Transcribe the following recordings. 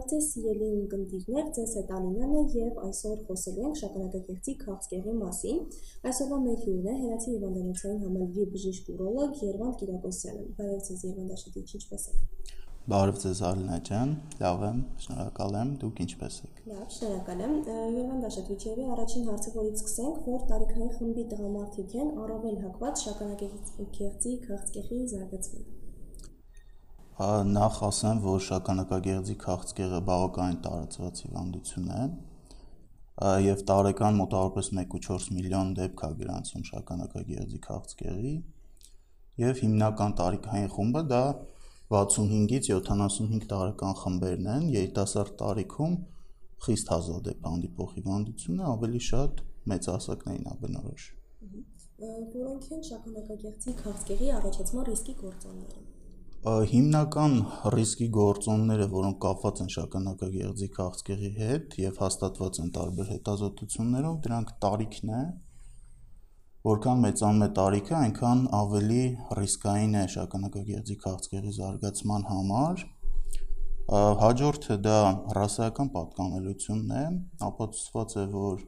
Բարև ձեզ սիրելի ունկնդիրներ, ձեզ հետ Ալինան է եւ այսօր խոսելու ենք շագանակագեղձի քաղցկեղի մասին։ Այսօրվա մեր հյուրն է Հերացի հիվանդանոցային համալիրի բժիշկ ուրոլոգ Երվանդ Կիրակոսյանը։ Բարև ձեզ Երվանդ Աշոտիչ, ինչպե՞ս եք։ Բարև ձեզ Ալինա ջան, լավ եմ, շնորհակալ եմ, դուք ինչպե՞ս եք։ Լավ, շնորհակալ եմ։ Երվանդ Աշոտիչևի առաջին հարցը որից սկսենք, որ տարիքային խմբի տղամարդիկ են առավել հակված շագանակագեղձի քաղցկեղի զարգացմանը նախ ասեմ, որ շագանակագեղձի քաղցկեղը բավականին տարածված հիվանդություն է եւ տարեկան մոտավորապես 1.4 միլիոն դեպք է գրանցում շագանակագեղձի քաղցկեղի եւ հիմնական տարիքային խումբը դա 65-ից 75 տարեկան խմբերն են երիտասարդ տարիքում խիստ հազար դեպք հանդիպող հիվանդությունը ավելի շատ մեծահասակներին է բնորոշ որոնք են շագանակագեղձի քաղցկեղի առաջացման ռիսկի գործոնները հիմնական ռիսկի գործոնները, որոնք կապված են շագանակագեղձի քաղցկեղի հետ եւ հաստատված են տարբեր հետազոտություններով, դրանք տարիքն է, որքան մեծանում է տարիքը, այնքան ավելի ռիսկային է շագանակագեղձի քաղցկեղի զարգացման համար։ Հաջորդը դա ռասայական պատկանելությունն է, ապացուցված է, որ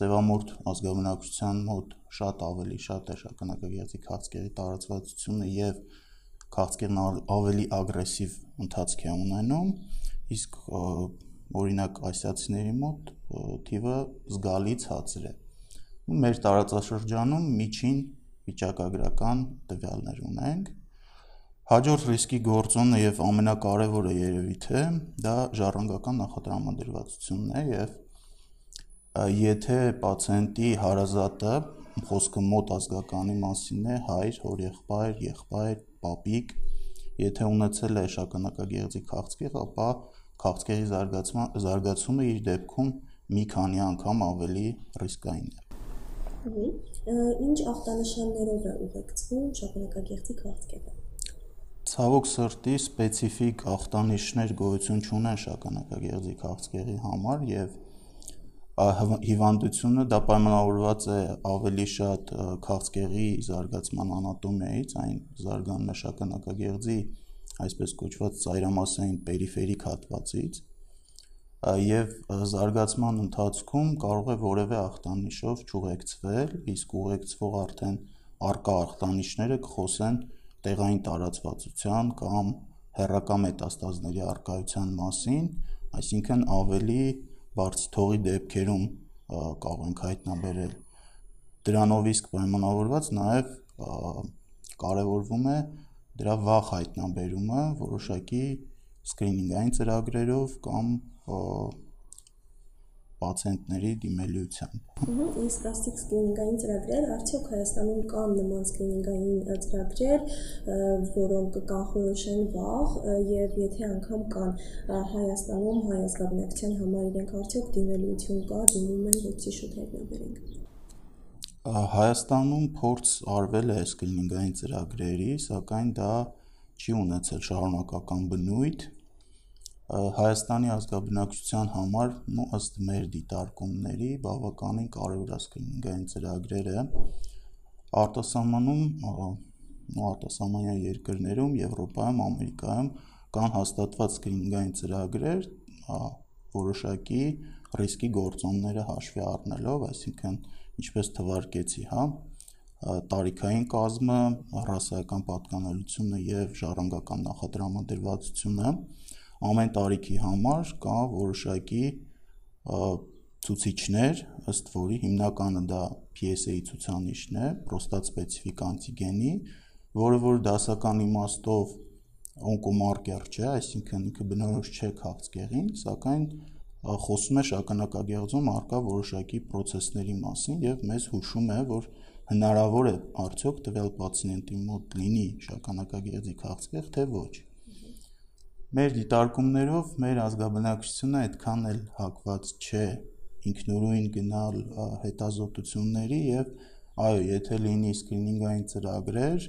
սևամորթ ազգաբնակչության մոտ շատ ավելի շատ է շագանակագեղձի քաղցկեղի տարածվածությունը եւ քաղցկեղն ավելի ագրեսիվ ընթացք է ունենում, իսկ օրինակ ասիացիների մոտ թիվը զգալից ցածր է։ Մեր տարածաշրջանում միջին վիճակագրական տվյալներ ունենք։ Հաջորդ ռիսկի գործոնը եւ ամենակարևորը երևի թե դա ժառանգական նախատրամադրվածությունն է եւ եթե պացիենտի հարազատը խոսքը մոտ ազգականի մասին է, հայր, հորեղբայր, եղբայր, պապիկ, եթե ունեցել է շագանակագեղձի քաղցկեղ, ապա քաղցկեղի զարգացման զարգացումը իր դեպքում մի քանի անգամ ավելի ռիսկային է։ Ինչ ախտանշաններով է ուղեկցվում շագանակագեղձի քաղցկեղը? Ցավոք սրտի սպეციფიկ ախտանիշներ գոյություն չունեն շագանակագեղձի քաղցկեղի համար եւ հիվանդությունը դա պայմանավորված է ավելի շատ քաղցկեղի զարգացման անատոմիայից, այն զարգանում է շագանակագեղձի այսպես կոչված ծայրամասային պերիֆերիկ հատվածից եւ զարգացման ընթացքում կարող է որևէ ախտանիշով չուղեկցվել, իսկ ուղեկցվող արդեն արկա ախտանիշները կխոսեն տեղային տարածվածության կամ հերրական մետաստազների արկայության մասին, այսինքն ավելի բարձր թողի դեպքերում կարող ենք հայտնաբերել դրանով իսկ պայմանավորված նաև կարևորվում է դրա վաղ հայտնաբերումը որոշակի սկրինինգային ծրագրերով կամ պացիենտների դիմելիությամբ։ Իսկ աստիկ սկրինինգային ծրագրեր, արդյոք Հայաստանում կան նման սկրինինգային ծրագրեր, որոնք կանխորոշեն վաղ եւ եթե անգամ կան Հայաստանում հայ ազգաբնակչության համար իրենք արդյոք դիմելիություն կա, դիմում են ոչի շուտ հայտնաբերենք։ Հայաստանում փորձ արվել է սկրինինգային ծրագրերի, սակայն դա չի ունեցել շարունակական բնույթ, Հայաստանի ազգաբնակչության համար ու ըստ մեր դիտարկումների բավականին կարևոր է սկրինինգային ծրագրերը արտասահմանում ու արտասահմանյան երկրներում, Եվրոպայում, Ամերիկայում կան հաստատված սկրինինգային ծրագրեր որոշակի ռիսկի գործոնները հաշվի առնելով, այսինքն ինչպես թվարկեցի, հա, տարիքային կազմը, ռասայական պատկանելությունը եւ ժառանգական նախատրամադրվածությունը ամեն տարիքի համար կա որոշակի ցուցիչներ, ըստ որի հիմնականը դա PSA-ի ցուցանիշն է, պրոստատ սպეციფიկ անտիգենի, որը որ դասական իմաստով օնկոմարկեր չէ, այսինքն ինքը բնորոշ չէ քաղցկեղին, սակայն խոսում է շագանակագեղձում արկա որոշակի process-ների մասին եւ մեզ հուշում է, որ հնարավոր է արդյոք տվյալ պացիենտի մոտ լինի շագանակագեղձի քաղցկեղ, թե ոչ։ Մեր դիտարկումներով մեր ազգաբնակչությունը այդքան էլ հակված չէ. ինքնուրույն գնալ հետազոտությունների եւ այո, եթե լինի սկրինինգային ծրագրեր,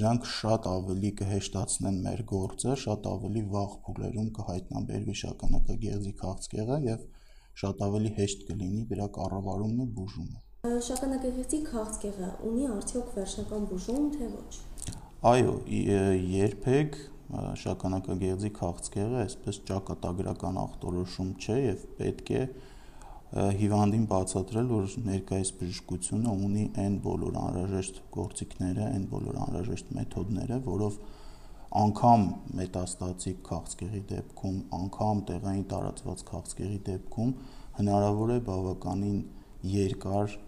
դրանք շատ ավելի կհեշտացնեն մեր գործը, շատ ավելի վաղ փուլերում կհայտնաբերվի շագանակագեղձի քաղցկեղը եւ շատ ավելի հեշտ կլինի դրա կառավարումն ու բուժումը։ Շագանակագեղձի քաղցկեղը ունի արդյոք վերջնական բուժում, թե ոչ։ Այո, երբեք շագանակագեղձի քաղցկեղը այսպես ճակատագրական ախտորոշում չէ եւ պետք է հիվանդին բացատրել, որ ներկայիս բժշկությունը ունի այն բոլոր անհրաժեշտ գործիքները, այն բոլոր անհրաժեշտ մեթոդները, որով անգամ մետաստատիկ քաղցկեղի դեպքում, անգամ տեղային տարածված քաղցկեղի դեպքում հնարավոր է բավականին երկար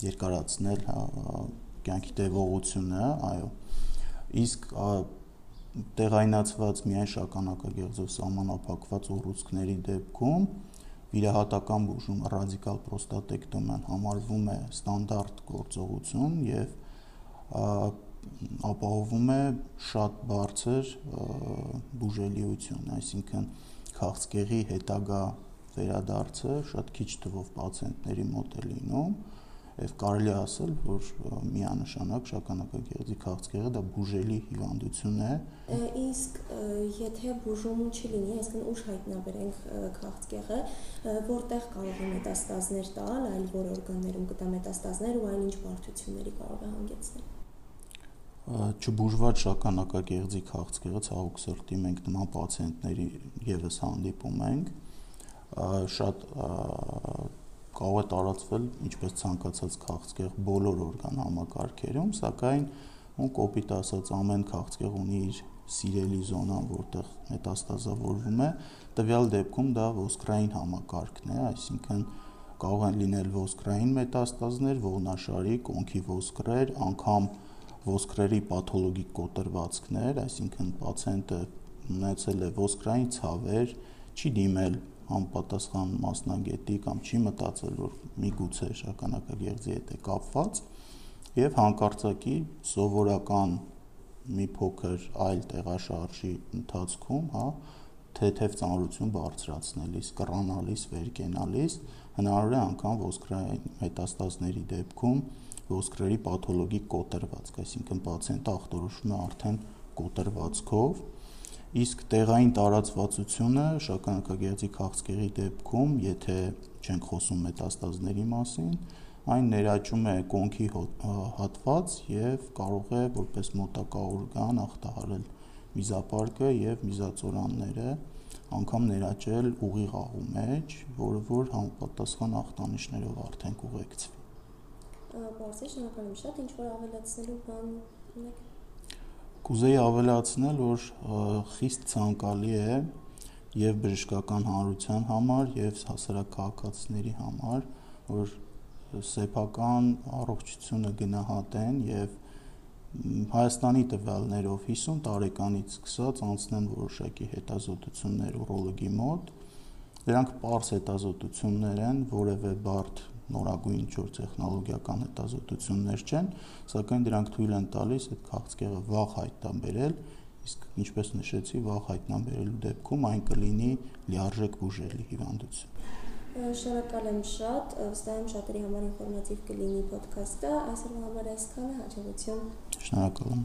երկարացնել կյանքի տևողությունը, այո։ Իսկ տեղայնացված միայն շագանակագեղձով սահմանափակված ուռուցքների դեպքում վիրահատական բուժում ռադիկալ պրոստատեկտոմիան համարվում է ստանդարտ գործողություն եւ ապահովում է շատ բարձր բուժելիություն, այսինքն քաղցկեղի հետագա վերադարձը շատ քիչ թվով պացիենտների մոտ է լինում եւ կարելի ասել, որ միանշանակ շագանակագեղձի քաղցկեղը դա բուժելի հիվանդություն է։ Իսկ եթե բուժում չլինի, այսինքն ուշ հայտնաբերենք քաղցկեղը, որտեղ կարող է մետաստազներ տալ, այլ որ օրգաններում կտա մետաստազներ ու այն ինչ բարդությունների կարող է հանգեցնել չբուժված շագանակագեղձի քաղցկեղը ցավոք սրտի մենք նման պացիենտների եւս հանդիպում ենք շատ կարող է տարածվել ինչպես ցանկացած քաղցկեղ բոլոր օրգան համակարգերում, սակայն ու կոպիտ ասած ամեն քաղցկեղ ունի իր սիրելի զոնան, որտեղ մետաստազավորվում է, տվյալ դեպքում դա ոսկրային համակարգն է, այսինքն կարող են լինել ոսկրային մետաստազներ, ողնաշարի, կոնքի ոսկրեր, անգամ ոսկրերի պաթոլոգիկ կոտրվածքներ, այսինքն պացիենտը ունեցել է ոսկրային ցավեր, չի դիմել անպատասխան մասնագետի կամ չի մտածել, որ միգուցե շագանակագեղձի հետ է կապված եւ հանկարծակի սովորական մի փոքր այլ տեղաշարժի ընթացքում, հա, թեթև ծանրություն բարձրացնելիս, կռանալիս, վերկենալիս հնարավոր է անգամ ոսկրային մետաստազների դեպքում ոսկրերի պաթոլոգիկ կոտրվածք, այսինքն պացիենտը ախտորոշում է արդեն կոտրվածքով Իսկ տեղային տարածվածությունը շագանակագեղձի քաղցկեղի դեպքում, եթե չենք խոսում մետաստազների մասին, այն ներաճում է կոնքի հատված եւ կարող է որպես մոտակա օրգան ախտահարել միզապարկը եւ միզածորանները, անգամ ներաճել ուղիղ աղու մեջ, որը որ համապատասխան ախտանիշներով արդեն կուղեկցվի։ Բարձր շնորհակալ եմ շատ, ինչ որ ավելացնելու բան ունեք Կուզեի ավելացնել, որ խիստ ցանկալի է եւ բժշկական հանրության համար եւ հասարակ քաղաքացիների համար, որ սեփական առողջությունը գնահատեն եւ Հայաստանի տվյալներով 50 տարեկանից սկսած անցնեն որոշակի հետազոտություններ ուրոլոգի մոտ։ Դրանք པարս հետազոտություններ են, որևէ բարդ նորագույն ինչ-որ տեխնոլոգիական հետազոտություններ չեն, սակայն դրանք թույլ են տալիս այդ քաղցկեղը վաղ հայտնաբերել, իսկ ինչպես նշեցի, վաղ հայտնաբերելու դեպքում այն կլինի լիարժեք բուժելի հիվանդություն։ Շնորհակալ եմ շատ, վստահ եմ շատերի համար ինֆորմատիվ կլինի ոդքասթը, այսօրվա համար այսքանը, հաջողություն։ Շնորհակալ եմ։